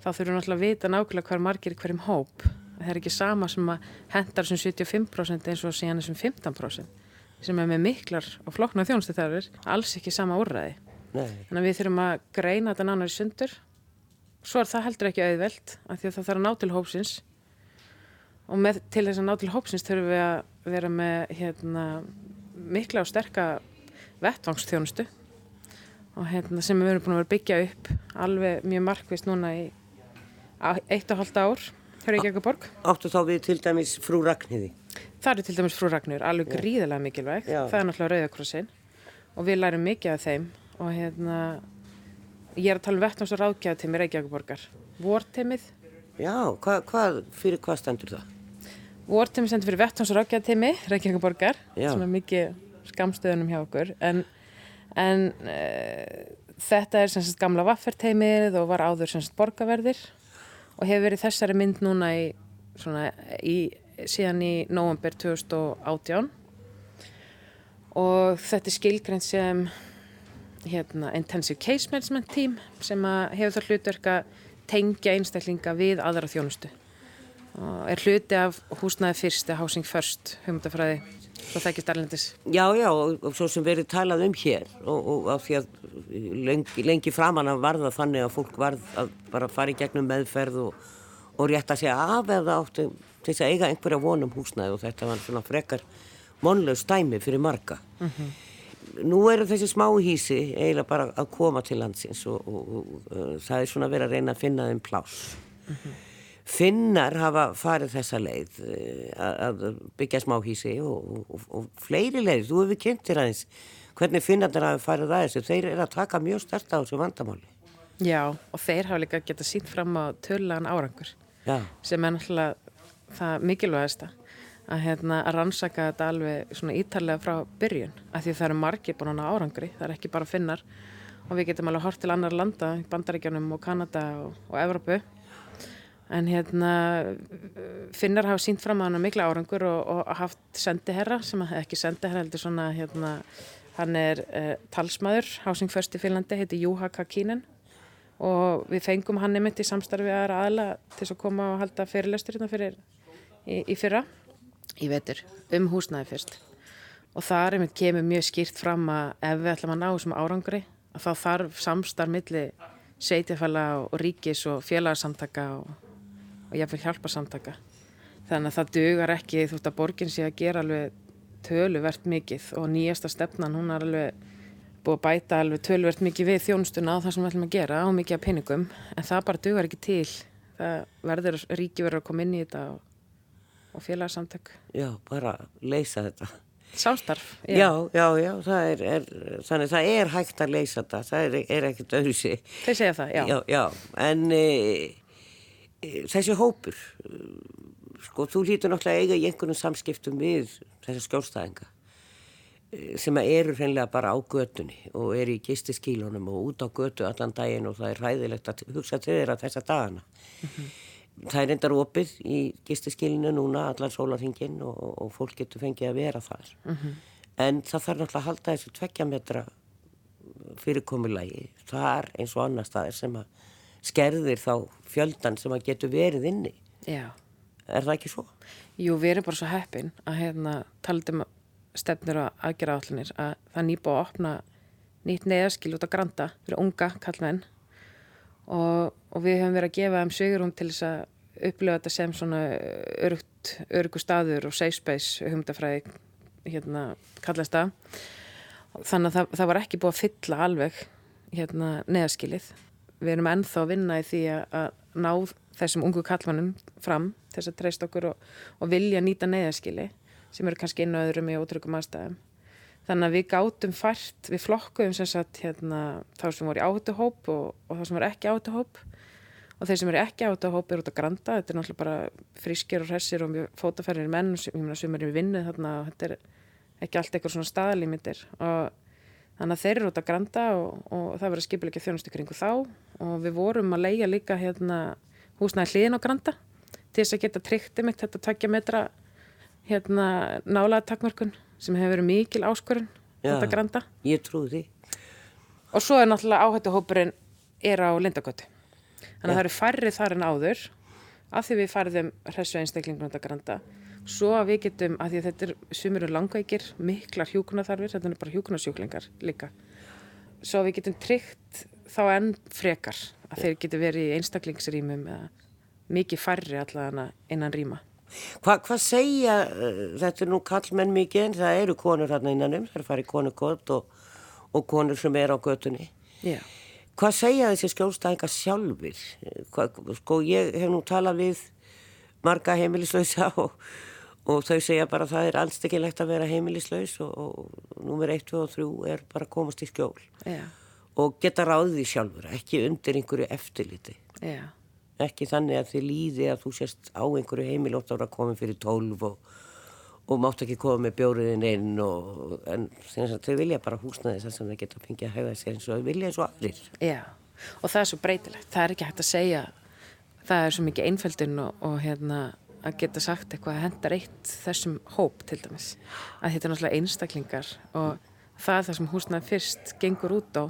Speaker 5: þá þurfum við náttúrulega að vita nákvæmlega hver margir í hverjum hóp. Það er ekki sama sem að hendar sem 75% eins og síðan þessum 15% sem er með miklar og flokna þjónustu þarfir alls ekki sama úrræði.
Speaker 1: Nei.
Speaker 5: þannig að við þurfum að greina þetta nánar í sundur. Svo er það heldur ekki auðvelt af því að það þarf að ná til hópsins og með, til þess að ná til hópsins þurfum við að vera með hérna, mikla og sterka vettvangsþjónustu og hérna, sem við erum búin að vera byggja upp alveg mjög markvist núna í eitt og halda ár hjá Reykjavíkuborg.
Speaker 1: Áttu þá við til dæmis frú Ragnhiði.
Speaker 5: Það eru til dæmis frú Ragnur, alveg gríðilega mikilvæg.
Speaker 1: Já.
Speaker 5: Það er náttúrulega Rauðakrossin og við lærum mikið af þeim og hérna, ég er að tala um vettnáms og ráðgjafateimi Reykjavíkuborgar. Vorteimið,
Speaker 1: Já, hva, hvað, fyrir hvað stendur það?
Speaker 5: Vorteimi sendur fyrir vettnáms og ráðgjafateimi Reykjavíkuborgar sem er mikið skamstöðunum hjá okkur. En, en uh, þetta er sagt gamla vafferteimið og var áður sagt borgarverðir og hefur verið þessari mynd núna í, svona, í, síðan í november 2018 og þetta er skilgreint sem hérna, intensive case management team sem hefur það hlutverk að tengja einstaklinga við aðra þjónustu og er hluti af húsnæði fyrst eða housing first hugmyndafræði svo þekkist erlendis
Speaker 1: Já, já, og, svo sem verið talað um hér og, og af því að lengi, lengi framan að varða þannig að fólk varð að bara fara í gegnum meðferð og, og rétta sig af eða áttu til þess að eiga einhverja vonum húsnæði og þetta var svona frekar monlaug stæmi fyrir marga. Nú eru þessi smá hísi eiginlega bara að koma til landsins og, og, og uh, það er svona verið að reyna að finna þeim pláss. Finnar hafa farið þessa leið eh, að að byggja smáhísi og, og, og fleiri leið, þú hefur kynnt þér aðeins hvernig finnarnir hafa farið að þessu, þeir eru að taka mjög stert á þessu vandamáli.
Speaker 5: Já, og þeir hafa líka geta sínt fram á tölulegan árangur
Speaker 1: Já,
Speaker 5: sem er náttúrulega það mikilvægasta að, hérna, að rannsaka þetta alveg svona ítarlega frá byrjun af því það eru margir búin að ná árangri það er ekki bara finnar. Og við getum alveg hort til annar landa, Bandaríkjanum og Kanada og, og Evrópu en hérna finnar hafa sínt fram að hann mikla árangur og, og haft sendiherra sem ekki sendiherra heldur svona hérna, hann er uh, talsmaður Housing First í Finnlandi, heitir Juha Kakinen og við fengum hann einmitt í samstarfi aðra aðla til að koma og halda fyrirlestur hérna fyrir í, í fyrra í vetur um húsnæði fyrst. Og það einmitt kemur mjög skýrt fram að ef við ætlum að ná þessum árangri að þá þarf samstarf milli sveitjafæla og ríkis og félagsamtaka og, og jáfnveil hjálparsamtaka þannig að það dugar ekki þú veist að borgin sé að gera alveg töluvert mikið og nýjasta stefnan hún er alveg búið að bæta alveg töluvert mikið við þjónustuna á það sem við ætlum að gera og mikið af peningum en það bara dugar ekki til það verður, ríki verður að koma inn í þetta og, og félagsamtök
Speaker 1: já, bara leysa þetta.
Speaker 5: Samstarf,
Speaker 1: Já, já, já, það er, er, þannig það er hægt að leysa þetta, það er, er ekkert öðru sig.
Speaker 5: Þeir segja það, já.
Speaker 1: Já, já, en e, e, þessi hópur, e, sko, þú hlýtur náttúrulega eiga í einhvernum samskiptum við þessa skjólstæðinga e, sem eru hreinlega bara á götunni og eru í gistiskílunum og út á götu allan daginn og það er hræðilegt að hugsa til þeirra þessa dagana. Það er endar opið í gistiskílinu núna allan sólarhingin og, og fólk getur fengið að vera þar. En það þarf náttúrulega að halda þessu tveggja metra fyrirkomulagi þar eins og annar staðir sem að skerðir þá fjöldan sem að getur verið inni.
Speaker 5: Já.
Speaker 1: Er það ekki svo?
Speaker 5: Jú, við erum bara svo heppin að hérna taldum stefnir og aðgera allinir að það nýbúið að opna nýtt neðaskil út á Granda fyrir unga kallmenn og, og við höfum verið að gefa þeim sögurum til þess að upplifa þetta sem svona örugt, örugu staður og safe space humdafræði hérna kallast það þannig að það, það var ekki búið að fylla alveg hérna neðaskilið við erum ennþá að vinna í því að, ná þessum ungu kallmannum fram þess að treysta okkur og, og vilja nýta neðaskili sem eru kannski á öðrum í ótrygum aðstæðum. Þannig að við gátum fært, við flokkuðum sem sagt hérna þá sem voru í áhættuhóp og, og þá sem voru ekki áhættuhóp. Og þeir sem eru ekki áhættuhóp eru út að granta, þetta er náttúrulega bara frískir og hressir og fótaferðir menn, sem eru í vinnu þarna og þetta er ekki allt eitthvað svona staðalímyndir og þannig að þeir eru út að granta og, og það verður skipilegja þjónustu kringu þá og við vorum að leia líka hérna húsnæði hliðin á granta til þess að geta tryggt um eitt þetta takja metra hérna nálaða takmörkun sem hefur verið mikil áskorun þetta granta.
Speaker 1: Ég trúi því.
Speaker 5: Og svo er náttúrulega áhættuhópurinn er á Lindagötu. Þannig að það eru færri þar en áður af því við færðum hressu einstaklingun þetta granta. Svo að við getum, af því að þetta er sumurur langveikir, miklar hjúkunarþarfir, þetta er bara hjúkunarsjúklingar líka. Svo að við getum tryggt þá enn frekar að þeir getur verið í einstaklingsrýmum eða mikið færri allavega innan rýma.
Speaker 1: Hva, hvað segja, uh, þetta er nú kallmenn mikið en það eru konur hérna innanum, það er farið konukot og, og konur sem er á götunni.
Speaker 5: Já.
Speaker 1: Hvað segja þessi skjólstæðingar sjálfur? Sko ég hef nú talað við marga heimilislausa (laughs) og, og þau segja bara að það er alls ekki legt að vera heimilislaus og, og nummer 1, 2 og 3 er bara að komast í skjól.
Speaker 5: Já.
Speaker 1: Og geta ráðið sjálfur, ekki undir einhverju eftirliti.
Speaker 5: Já
Speaker 1: ekki þannig að þið líði að þú sérst á einhverju heimilótt ára komin fyrir tólf og, og mátt ekki koma með bjóriðin inn og, en þau vilja bara húsnaði þess að það geta fengið að hæfa sér eins og þau vilja eins og aðrir.
Speaker 5: Já, og það er svo breytilegt, það er ekki hægt að segja, það er svo mikið einföldun og, og hérna að geta sagt eitthvað að henda reitt þessum hóp til dæmis, að þetta er náttúrulega einstaklingar og það er það sem húsnaði fyrst gengur út á,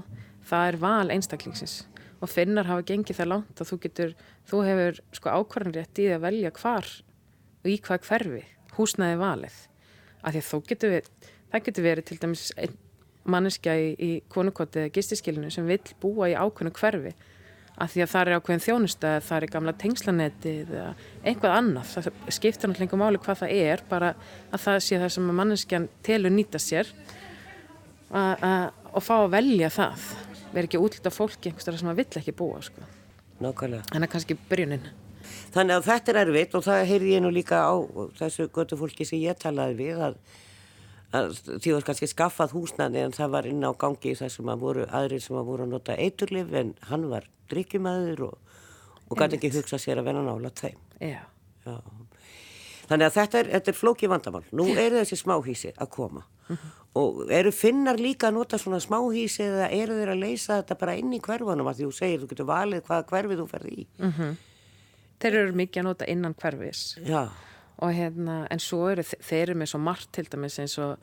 Speaker 5: það er val einstaklingsins. Og finnar hafa gengið það langt að þú getur, þú hefur sko ákvarðanrétt í að velja hvar og í hvað hverfi húsnaði valið. Af því að þú getur við, það getur verið til dæmis manneskja í, í konukoti eða gistiskilinu sem vil búa í ákveðnu hverfi. Af því að það er ákveðin þjónusta það er gamla tengslanetti eða einhvað annað, það skiptir náttúrulega máli hvað það er, bara að það sé það sem manneskjan telur nýta sér og fá að velja það vera ekki útlita fólki einhverstara sem að vill ekki búa sko.
Speaker 1: Nákvæmlega.
Speaker 5: Þannig að kannski byrjunin.
Speaker 1: Þannig að þetta er erfitt og það heyrði ég nú líka á þessu götu fólki sem ég talaði við að, að því var kannski skaffað húsnæði en það var inn á gangi þessum að voru aðrir sem að voru að nota eiturlif en hann var drikkjumæður og, og gæti ekki hugsa sér að venna nála þeim.
Speaker 5: Já.
Speaker 1: Já. Þannig að þetta er, þetta er flóki vandamál. Nú (clears throat) eru þessi smáhísi að koma mm -hmm. og eru finnar líka að nota svona smáhísi eða eru þeir að leysa þetta bara inn í hverfanum að því þú segir þú getur valið hvaða hverfi þú ferði í.
Speaker 5: Mm -hmm. Þeir eru mikið að nota innan hverfis.
Speaker 1: Já.
Speaker 5: Og hérna, en svo eru þeir eru með svo margt til dæmis eins og,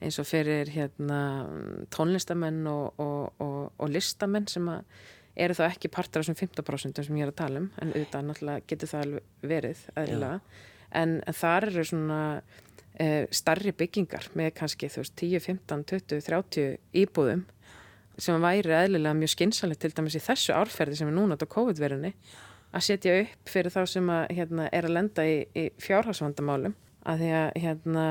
Speaker 5: eins og fyrir hérna tónlistamenn og, og, og listamenn sem að eru þá ekki partur af þessum 15% sem ég er að tala um en auðvitað náttúrulega getur það verið aðlilega en, en þar eru svona starri byggingar með kannski þú veist 10, 15, 20, 30 íbúðum sem væri eðlilega mjög skynsalegt til dæmis í þessu árferði sem er núna á COVID-verunni að setja upp fyrir þá sem að, hérna, er að lenda í, í fjárhagsvandamálum að því að hérna,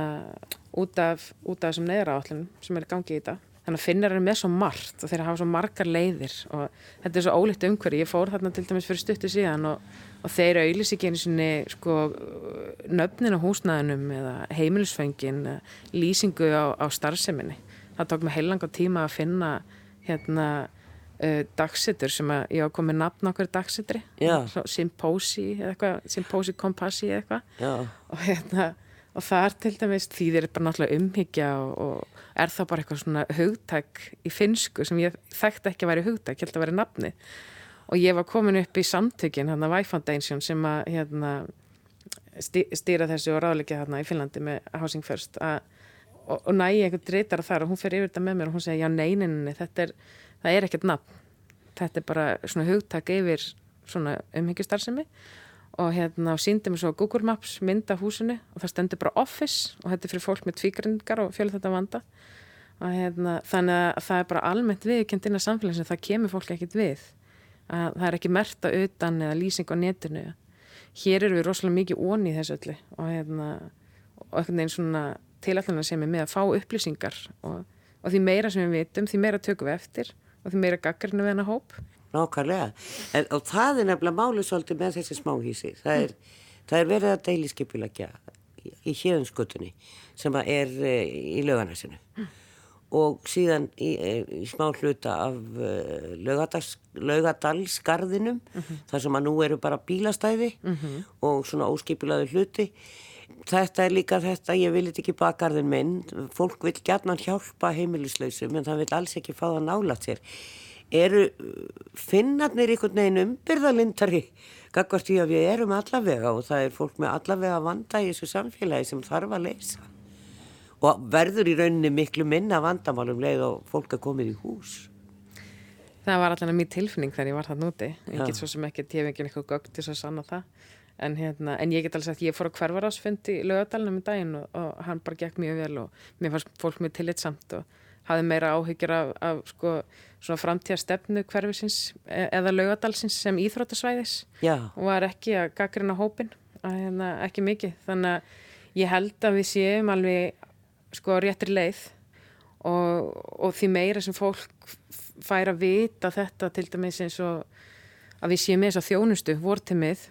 Speaker 5: út af, út af þessum neðra áallunum sem er gangið í þetta þannig að finnar er með svo margt og þeir hafa svo margar leiðir og þetta er svo ólíkt umhverju ég fór þarna til dæmis fyrir stuttu síðan og, og þeir auðlis ekki einu sinni sko, nöfnin á húsnæðinum eða heimilisfengin lýsingu á, á starfseminni. Það tók mig heilanga tíma að finna hérna uh, dagsettur sem að ég á komið nafn okkur dagsettri Symposi eða eitthvað Symposi Kompassi eða eitthvað. Og hérna og það er til dæmis því þeir eru bara náttúrulega umhyggja og, og er það bara eitthvað svona hugtæk í finsku sem ég þekkti ekki að væri hugtæk, ég held að væri nafni og ég var komin upp í samtökin hérna Y Foundation sem að hérna, stýra þessu og ráðleikja hérna í Finnlandi með Housing First. Að, og, og nægi eitthvað dreytar þar og hún fer yfir þetta með mér og hún segja já neyninni þetta er, það er ekkert nafn. Þetta er bara svona hugtæk yfir svona umhyggjustarðsemi og hérna síndi mér svo Google Maps mynda húsinu og það stendur bara office og þetta er fyrir fólk með tvíkringar og fjölu þetta vanda. Og hérna þannig að það er bara almennt viðkjönd inn á samfélagsinu það kemur fólk ekkit við að það er ekki merta utan eða lýsing á netinu hér eru við rosalega mikið onni í þessu öllu og hérna og einhvern veginn svona tilallunar sem er með að fá upplýsingar og, og því meira sem við vitum því meira tökum við eftir og því meira gaggarinu við hennar hóp
Speaker 1: Nákvæmlega, en, og það er nefnilega málið svolítið með þessi smáhísi, það er, mm. það er verið að deiliskepilegja í, híðunskutunni sem er e, í löganæsinu mm. Og síðan í, í smá hluta af uh, laugadalsgarðinum mm -hmm. þar sem að nú eru bara bílastæði mm -hmm. og svona óskipilaði hluti þetta er líka þetta, ég vil þetta ekki bakarðin minn, fólk vil gætna hjálpa heimilislausum en það vil alls ekki fá það nálat sér eru finnarnir einhvern veginn umbyrðalindari gagvart því að við erum allavega og það er fólk með allavega vanda í þessu samfélagi sem þarf að leysa og verður í rauninni miklu minna vandamálum leið og fólk er komið í hús.
Speaker 5: Það var allavega mjög tilfinning þegar ég var það núti. Ég get svo sem ekki, ég hef ekki eitthvað gögt til þess að sanna það. En, hérna, en ég get alveg sagt, ég fór á hvervarásfundi í lögadalunum í daginn og, og hann bara gekk mjög vel og mér fannst fólk mjög tillitsamt og hafði meira áhyggjur af, af sko, svona framtíða stefnu hverfisins e, eða lögadalsins sem íþrótasvæðis Já. og var ekki að gaggrina hópin, að, hérna, ekki mikið. Þannig að ég held að við séum alveg sko réttri leið og, og því meira sem fólk fær að vita þetta til dæmis eins og að við séum með þess að þjónustu vortimið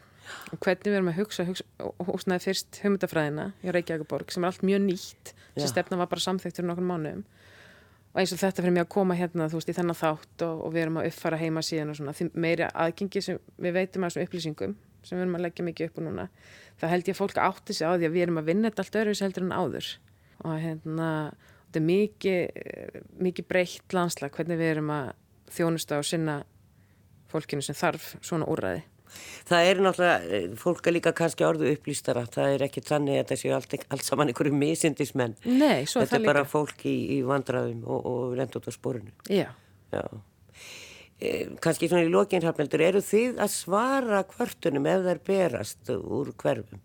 Speaker 5: og hvernig við erum að hugsa, hugsa húsnaði fyrst humundafræðina í Reykjavíkuborg sem er allt mjög nýtt sem stefna var bara samþygt fyrir nokkur mánum og eins og þetta fyrir mig að koma hérna þú veist í þennan þátt og, og við erum að uppfara heima síðan og svona því meiri aðgengi sem við veitum að þessum upplýsingum sem við erum að leggja mikið upp og núna það held ég að fólk átti sig á því að við erum að vinna þetta allt öðruvis heldur en áður og hérna þetta er mikið, mikið breytt landslag hvernig við erum að þjónusta og sinna fólkinu sem þarf svona úrræði.
Speaker 1: Það er náttúrulega, fólk er líka kannski orðu upplýstara, það er ekki þannig að það séu allt, allt saman einhverju misindismenn.
Speaker 5: Nei, svo
Speaker 1: er það líka. Þetta
Speaker 5: er
Speaker 1: bara fólk í, í vandraðum og, og reynd út á spórinu.
Speaker 5: Já.
Speaker 1: Já. E, kannski svona í lokinhafneldur, eru þið að svara kvörtunum ef þær berast úr hverfum?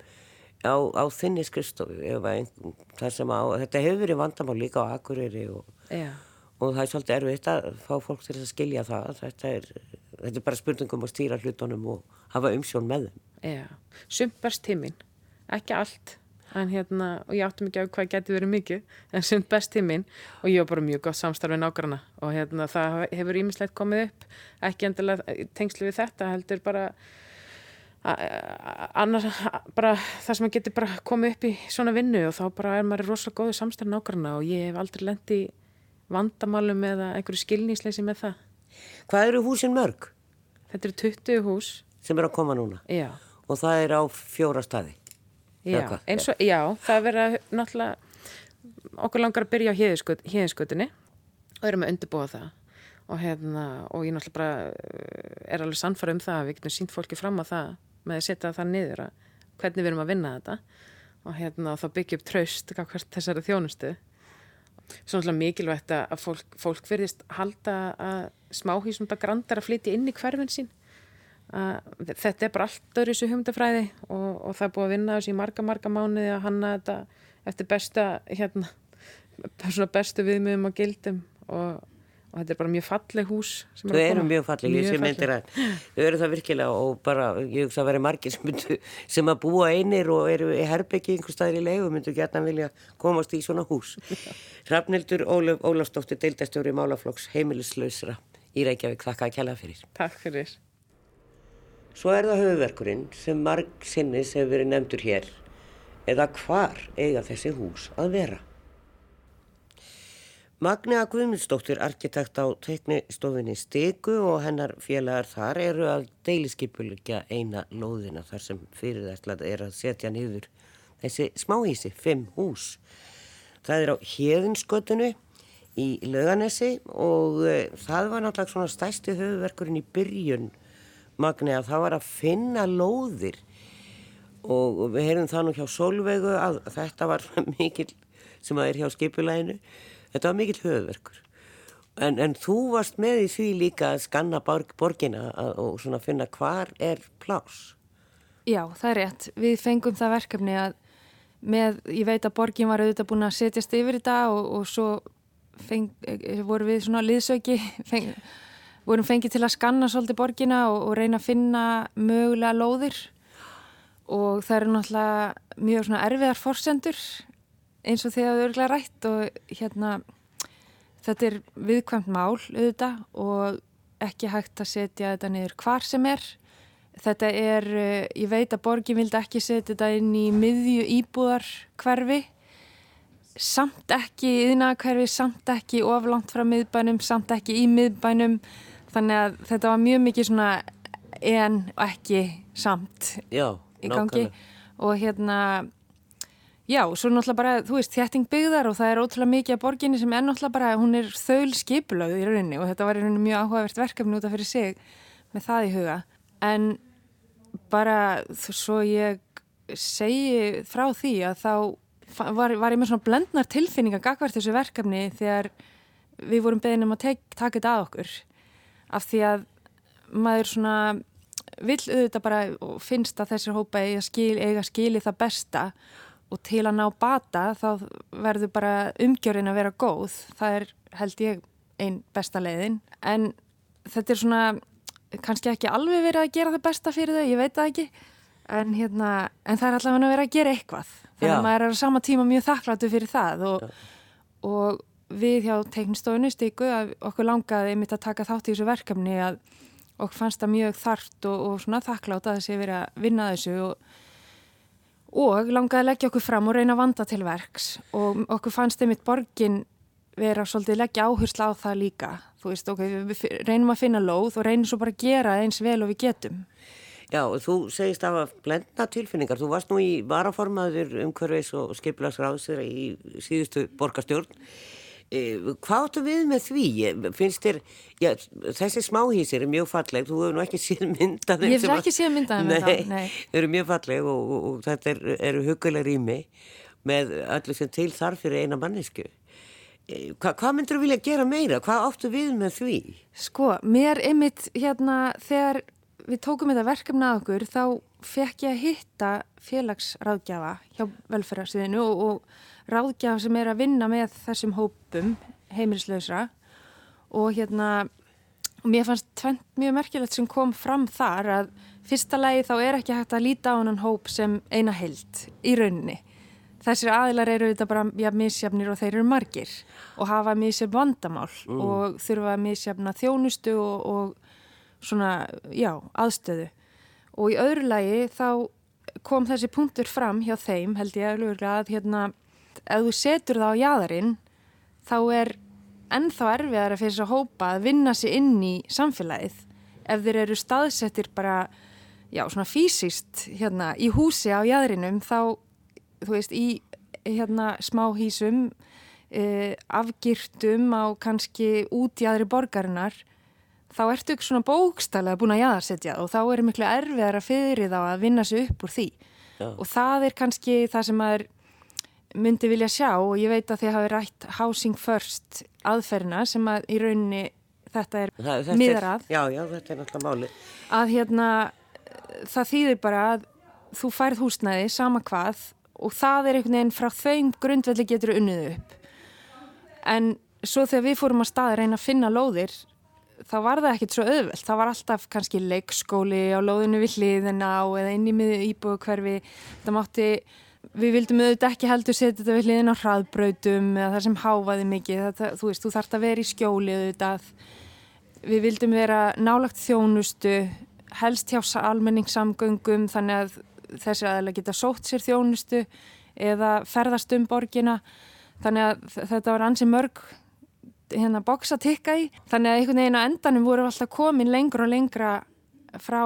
Speaker 1: Á, á þinni skristofu þetta hefur verið vandamál líka á Akureyri og, og það er svolítið erfitt að fá fólk til að skilja það. Þetta er, þetta er bara spurningum að stýra hlutunum og hafa umsjón með þeim.
Speaker 5: Sumt tímin ekki allt. En hérna, og ég áttum ekki á hvað getur verið mikið en sumt best tímin og ég var bara mjög gott samstarfið nágrana og hérna það hefur ímislegt komið upp. Ekki endilega tengslu við þetta heldur bara annars bara það sem getur bara komið upp í svona vinnu og þá bara er maður rosalega góðið samstæðan ákvæmna og ég hef aldrei lendið vandamálum eða einhverju skilnísleysi með það.
Speaker 1: Hvað eru húsin mörg?
Speaker 5: Þetta eru 20 hús.
Speaker 1: Sem er að koma núna?
Speaker 5: Já.
Speaker 1: Og það er á fjóra staði?
Speaker 5: Já, eins og, já, það verða náttúrulega okkur langar að byrja á híðinskutinni og erum að undirbúa það og hérna, og ég náttúrulega bara er alveg sannfara um það að við getum sínt fólki fram á það með að setja það niður að hvernig við erum að vinna þetta. Og hérna þá byggja upp traust hvert þessari þjónustu. Svona mikilvægt að fólk, fólk verðist halda að smáhísunda grandar að flytja inn í hverfin sín. Að þetta er bara allt öðru þessu humdafræði og, og það er búið að vinna þessu í marga marga mánuði að hanna þetta eftir besta hérna, (laughs) bestu viðmiðum og gildum. Og og þetta er bara mjög falleg hús
Speaker 1: þau eru mjög falleg, ég sé myndir að þau eru það virkilega og bara ég hugsa að vera margir sem, myndu, sem að búa einir og eru í herbyggi einhver staðir í leiðu myndu gætna vilja komast í svona hús. (laughs) Rafnildur Ólaf, Ólafsdóttir deildastjóri Málaflokks heimilislausra í Reykjavík, þakka að kella fyrir.
Speaker 5: Takk fyrir.
Speaker 1: Svo er það höfuverkurinn sem marg sinnis hefur verið nefndur hér. Eða hvar eiga þessi hús að vera Magnea Guðmundsdóttir, arkitekt á teiknistofinni Stigu og hennar félagar þar eru að deiliskypulikja eina lóðina þar sem fyrirðarslað er að setja niður þessi smáhísi, fimm hús. Það er á Hjeðinskötunu í Lauganesi og uh, það var náttúrulega svona stæsti höfuverkurinn í byrjun Magnea, það var að finna lóðir og við heyrum það nú hjá Solveigu að þetta var (laughs) mikil sem að er hjá skipulæginu þetta var mikill höfverkur en, en þú varst með í því líka að skanna borgina og svona finna hvar er plás
Speaker 6: Já, það er rétt. Við fengum það verkefni að með, ég veit að borgin var auðvitað búin að setjast yfir þetta og, og svo feng, eh, voru við svona liðsauki (laughs) feng, vorum fengið til að skanna svolítið borgina og, og reyna að finna mögulega lóðir. Og það eru náttúrulega mjög svona erfiðar forsendur eins og því að það er örglega rætt og hérna þetta er viðkvæmt mál auðvitað og ekki hægt að setja þetta niður hvar sem er. Þetta er, eh, ég veit að borgin vildi ekki setja þetta inn í miðju íbúðar hverfi samt ekki yðnaðakverfi, samt ekki oflant frá miðbænum, samt ekki í miðbænum. Þannig að þetta var mjög mikið svona en ekki samt
Speaker 1: Já,
Speaker 6: í gangi.
Speaker 1: nákvæmlega.
Speaker 6: og hérna já, svo náttúrulega bara, þú veist, þétting byggðar og það er ótrúlega mikið að borginni sem er náttúrulega bara, hún er þöl skipulögð í rauninni og þetta var í rauninni mjög áhugavert verkefni út af fyrir sig með það í huga. En bara svo ég segi frá því að þá var, var ég með svona blendnar tilfinningar gagvart þessu verkefni þegar við vorum beðin um að taka þetta að okkur. Af því að maður svona vill auðvitað bara og finnst að þessir hópa eiga skil, eiga skili það besta og til að ná bata þá verður bara umgjörinn að vera góð. Það er held ég einn besta leiðin. En þetta er svona kannski ekki alveg verið að gera það besta fyrir þau, ég veit það ekki. En, hérna, en það er allavega að vera að gera eitthvað. Þannig
Speaker 1: Já.
Speaker 6: að maður er á sama tíma mjög þakkláttu fyrir það og, og við hjá teiknstofunni stíku að okkur langaði einmitt að taka þátt í þessu verkefni að okkur fannst það mjög þart og, og svona þakklátt að þessi verið að vinna þessu og, og langaði að leggja okkur fram og reyna að vanda til verks og okkur fannst einmitt borgin vera svolítið leggja áherslu á það líka þú veist, ok, við reynum að finna lóð og reynum svo bara að gera eins vel og við getum
Speaker 1: Já, þú segist af að blendna tilfinningar. Þú varst nú í varaformaður umhverfis og skipilagsráðsir í síðustu borgarstjórn. E, hvað áttu við með því? Finnst þér, já, þessi smáhísir er mjög falleg, þú hefur nú ekki séð myndaðum.
Speaker 6: Ég hef ekki séð mynd af þeim
Speaker 1: Nei,
Speaker 6: nei.
Speaker 1: þau eru mjög falleg og, og, og þetta er, eru huguleg rými með öllu sem til þarf fyrir eina mannesku. E, hva, hvað myndur þú vilja gera meira? Hvað áttu við með því?
Speaker 6: Sko, mér einmitt hérna þegar við tókum þetta verkefni að okkur þá fekk ég að hitta félagsráðgjafa hjá velferðarsviðinu og, og ráðgjafa sem er að vinna með þessum hópum heimilislausra og hérna og mér fannst tvent mjög merkilegt sem kom fram þar að fyrsta lagi þá er ekki hægt að líta á hann hóp sem eina held í rauninni. Þessir aðilar eru þetta bara ja, misjafnir og þeir eru margir og hafa misjafn vandamál og þurfa að misjafna þjónustu og, og svona, já, aðstöðu. Og í öðru lagi þá kom þessi punktur fram hjá þeim, held ég alveg að hérna, ef þú setur það á jæðarinn, þá er ennþá erfiðara fyrir þess að hópa að vinna sig inn í samfélagið. Ef þeir eru staðsettir bara, já, svona fysiskt hérna í húsi á jæðrinum, þá, þú veist, í hérna smá hísum, eh, afgirtum á kannski út í aðri borgarinnar, þá ertu ekki svona bókstælega búin að jaðarsetja og þá er miklu erfiðara fyrir þá að vinna sig upp úr því.
Speaker 1: Já.
Speaker 6: Og það er kannski það sem maður myndi vilja sjá og ég veit að þið hafi rætt Housing First aðferna sem að í rauninni þetta er
Speaker 1: Það- þetta er-
Speaker 6: að
Speaker 1: Já, já, þetta er náttúrulega máli.
Speaker 6: að hérna það þýðir bara að þú færð húsnæði sama hvað og það er einhvern veginn frá þeim grundvelli getur unnið upp en svo þegar við fórum að staða reyna að finna lóðir þá var það ekkert svo auðvelt. Það var alltaf kannski leikskóli á lóðinu við hliðina eða inn í miðu íbúðu hverfi það mátti við vildum auðvitað ekki heldur setja þetta við hliðina á hraðbrautum eða það sem háfaði mikið. Það, þú veist, þú þarft að vera í skjóli auðvitað. Við vildum vera nálagt þjónustu helst hjá sa- almenningssamgöngum þannig að þessi aðeins geta sótt sér þjónustu eða ferðast um borgina. Þannig að þetta var ansi mörg hérna boks að tikka í þannig að einhvern veginn á endanum voru alltaf komin lengra og lengra frá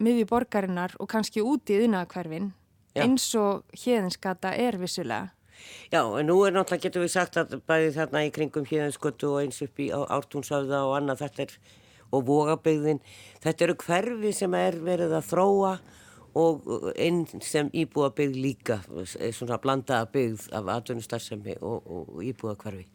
Speaker 6: miðju borgarinnar og kannski út í yðnaðakverfin
Speaker 1: Já.
Speaker 6: eins og hérðinskata er vissulega
Speaker 1: Já, en nú er náttúrulega, getur við sagt að bæði þarna í kringum híðanskötu og eins upp í á- Ártúnshöfða og annað þetta er, og vogabegðin, þetta eru hverfi sem er verið að þróa og einn sem íbúabegð líka, eh, svona blandaða byggð af atvinnustarfsemi og, og íbúakverfi.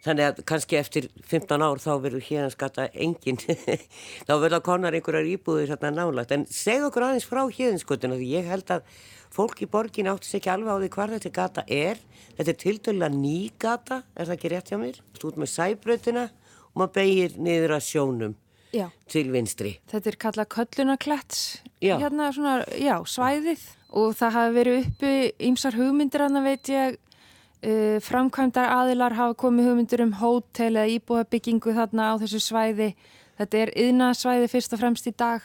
Speaker 1: Þannig að kannski eftir 15 ár þá verður híðanskata engin, (laughs) þá verða konar einhverjar íbúðir hérna nálagt. En segð okkur aðeins frá híðanskotuna því ég held að fólk í borgin áttis ekki alveg á því hvar þetta gata er. Þetta er tildölulega ný gata, er það ekki rétt hjá mér? Stút með sæbrautina og maður beigir niður að sjónum
Speaker 6: Já.
Speaker 1: til vinstri.
Speaker 6: Þetta er kallað köllunarkletts,
Speaker 1: Já.
Speaker 6: hérna svona, já, svæðið og það hafi verið uppi ýmsar hugmyndir hann veit ég, framkvæmdar aðilar hafa komið hugmyndir um hótel eða íbúðabyggingu þarna á þessu svæði. Þetta er yðnaðsvæði fyrst og fremst í dag,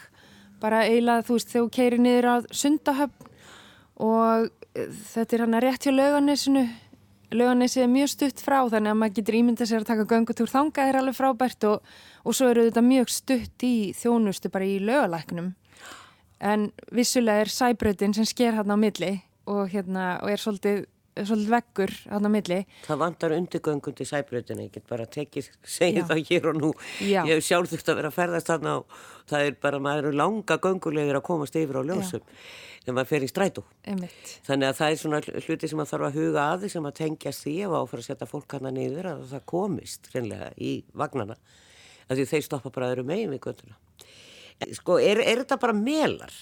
Speaker 6: bara eiginlega þú veist þegar þú keirir niður á sundahöfn og uh, þetta er hann að rétt hjá lauganisinu löganessi er mjög stutt frá þannig að maður getur ímyndað sér að taka göngutúr þangað er alveg frábært og, og svo eru þetta mjög stutt í þjónustu bara í lögalæknum en vissulega er sæbröðin sem sker hérna á milli og, hérna, og er svolítið, svolítið veggur hérna á milli.
Speaker 1: Það vantar undirgöngundi sæbröðina, ég get bara tekið, segið
Speaker 6: Já.
Speaker 1: það hér og nú.
Speaker 6: Já.
Speaker 1: Ég hef sjálf þurft að vera að ferðast þarna og það er bara, maður eru langa göngulegir að komast yfir á ljósum þegar maður fer í strætó.
Speaker 6: Einmitt.
Speaker 1: Þannig að það er svona hluti sem maður þarf að huga að því sem að tengjast því ef áfæra að setja fólk hana niður að það komist reynlega í vagnana að því þeir stoppa bara öðru megin við gönduna. Sko, er, er þetta bara melar?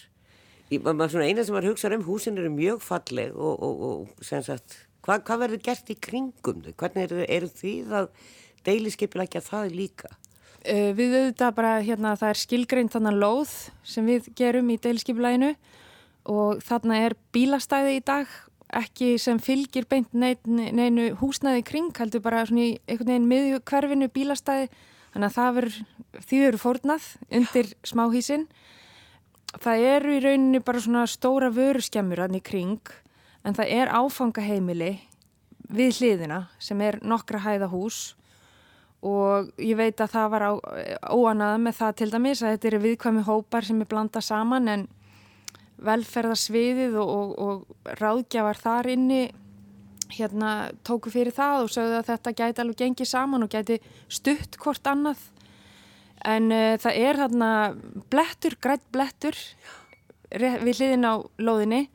Speaker 1: Eina sem maður hugsa um húsin eru mjög falleg og, og, og sagt, hvað, hvað verður gert í kringum þau? Hvernig eru, eru því að deiliskipilækja það líka?
Speaker 6: Uh, við auðvitað bara hérna það er skilgreint þannig lóð sem við gerum í deilskipulæginu og þarna er bílastæði í dag ekki sem fylgir beint neinu, neinu húsnæði kring heldur bara svona í einhvern veginn miðju hverfinu bílastæði þannig að það verður því eru fórnað undir smáhísin það eru í rauninni bara svona stóra vöruskemmur hann í kring en það er áfangaheimili við hliðina sem er nokkra hæða hús. Og ég veit að það var óanað með það til dæmis að þetta eru viðkvæmi hópar sem er blanda saman en velferðarsviðið og, og, og ráðgjafar þar inni hérna tóku fyrir það og sögðu að þetta gæti alveg gengið saman og gæti stutt hvort annað en uh, það er þarna blettur, grætt blettur við hliðin á lóðinni.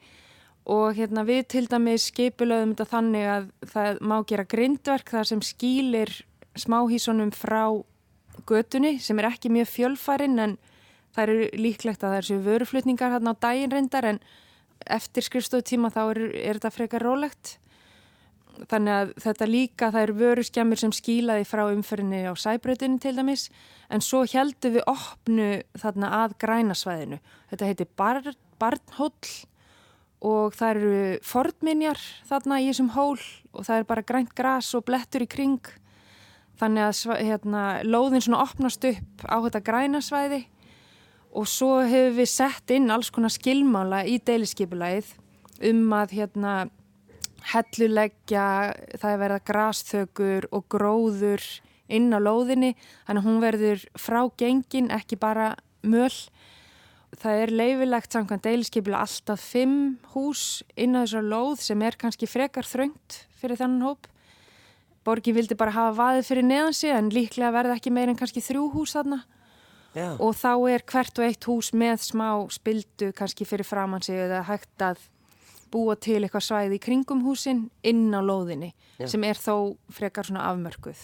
Speaker 6: Og hérna við til dæmis skipulöðum þetta þannig að það má gera grindverk þar sem skýlir smáhísunum frá götunni sem er ekki mjög fjölfærin en það eru líklegt að það er séu vöruflutningar hérna á daginn reyndar en eftir skrifstofutíma þá er, er þetta frekar rólegt þannig að þetta líka það eru vöruskjamir sem skýlaði frá umferðinni á sæbröðinu til dæmis en svo heldum við opnu þarna að grænasvæðinu þetta heiti bar, Barnhóll og það eru fornminjar þarna í þessum hól og það er bara grænt gras og blettur í kring. Þannig að hérna, lóðin svona opnast upp á þetta grænasvæði og svo hefur við sett inn alls konar skilmála í deiliskypulæðið um að hérna helluleggja, það er verið grasþökur og gróður inn á lóðinni, þannig að hún verður frá gengin, ekki bara möl. Það er leifilegt samkvæmt deiliskypula alltaf fimm hús inn á þessar lóð sem er kannski frekar þröngt fyrir þennan hóp. Borgi vildi bara hafa vaðið fyrir neðansi en líklega verða ekki meir en kannski þrjú hús þarna.
Speaker 1: Já.
Speaker 6: Og þá er hvert og eitt hús með smá spildu kannski fyrir framansi eða hægt að búa til eitthvað svæði í kringum húsin inn á lóðinni
Speaker 1: Já.
Speaker 6: sem er þó frekar svona afmörkuð.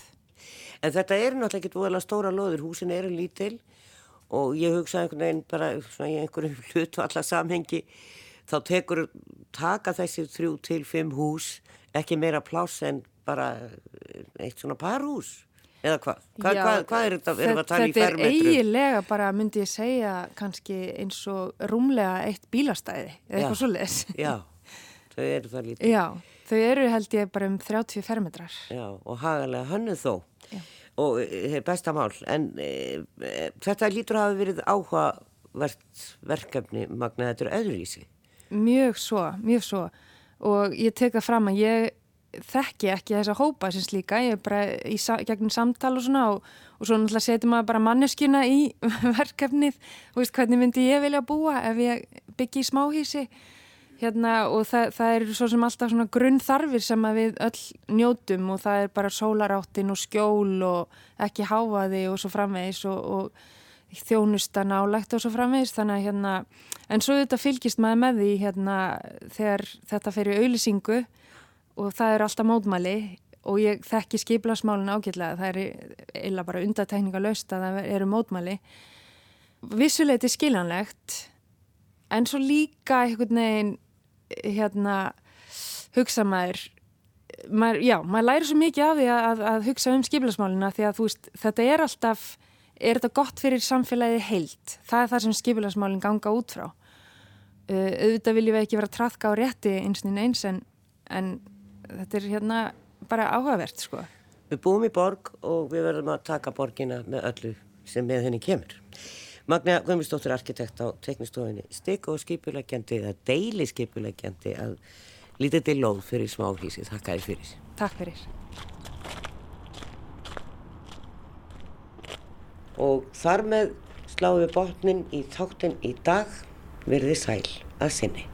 Speaker 1: En þetta er náttúrulega ekki búinlega stóra loður, húsin eru lítil og ég hugsa einhvern veginn bara svona í einhverju (laughs) hlutu alla samhengi þá tekur, taka þessi þrjú til fimm hús ekki meira pláss en bara eitt svona parhús eða hvað? Hva,
Speaker 6: Já,
Speaker 1: hvað, hvað er þetta? Erum við að tala í
Speaker 6: Þetta er eiginlega bara, myndi ég segja, kannski eins og rúmlega eitt bílastæði eða
Speaker 1: Já.
Speaker 6: eitthvað svoleiðis.
Speaker 1: Já, (laughs) þau eru það lítið.
Speaker 6: Já, þau eru held ég bara um 30 fermetrar.
Speaker 1: Já, og hagalega hönnuð þó.
Speaker 6: Já.
Speaker 1: Og e, besta mál, en e, e, þetta lítur að hafa verið áhugavert verkefni magna þetta er öðruvísi.
Speaker 6: Mjög svo, mjög svo. Og ég tek það fram að ég þekki ekki þessa hópa sem slíka, ég er bara í sa gegnum samtal og svona og, og svo náttúrulega setjum maður bara manneskjuna í (laughs) verkefnið og veist hvernig myndi ég vilja búa ef ég byggi í smáhísi hérna og það, það er svo sem alltaf svona grunnþarfir sem við öll njótum og það er bara sólaráttin og skjól og ekki háfaði og svo framvegis og, og þjónusta nálægt og svo framvegis þannig að hérna, en svo þetta fylgist maður með því hérna þegar þetta fer í auðlýsingu og það er alltaf mótmæli og ég þekki skiplasmálun ágætlega, það er eila bara undatekninga löst að það eru mótmæli. Vissuleiti skiljanlegt en svo líka einhvern veginn hérna hugsa maður, maður já, maður læri svo mikið af því að, að, að hugsa um skiplasmáluna því að þú veist, þetta er alltaf er þetta gott fyrir samfélagið heilt? Það er það sem skipilagsmálinn ganga út frá. Uh, auðvitað viljum við ekki vera trafka á rétti einsnin eins en, en þetta er hérna bara áhugavert sko.
Speaker 1: Við búum í borg og við verðum að taka borgina með öllu sem með henni kemur. Magna Guðmundsdóttir arkitekt á teknistofinni Stig og skipulegjandi eða deili skipulegjandi að lítið til lóð fyrir smáhísi. Takk að þér fyrir.
Speaker 6: Takk fyrir.
Speaker 1: Og þar með sláðum við botnin í þáttinn í dag verði sæl að sinni.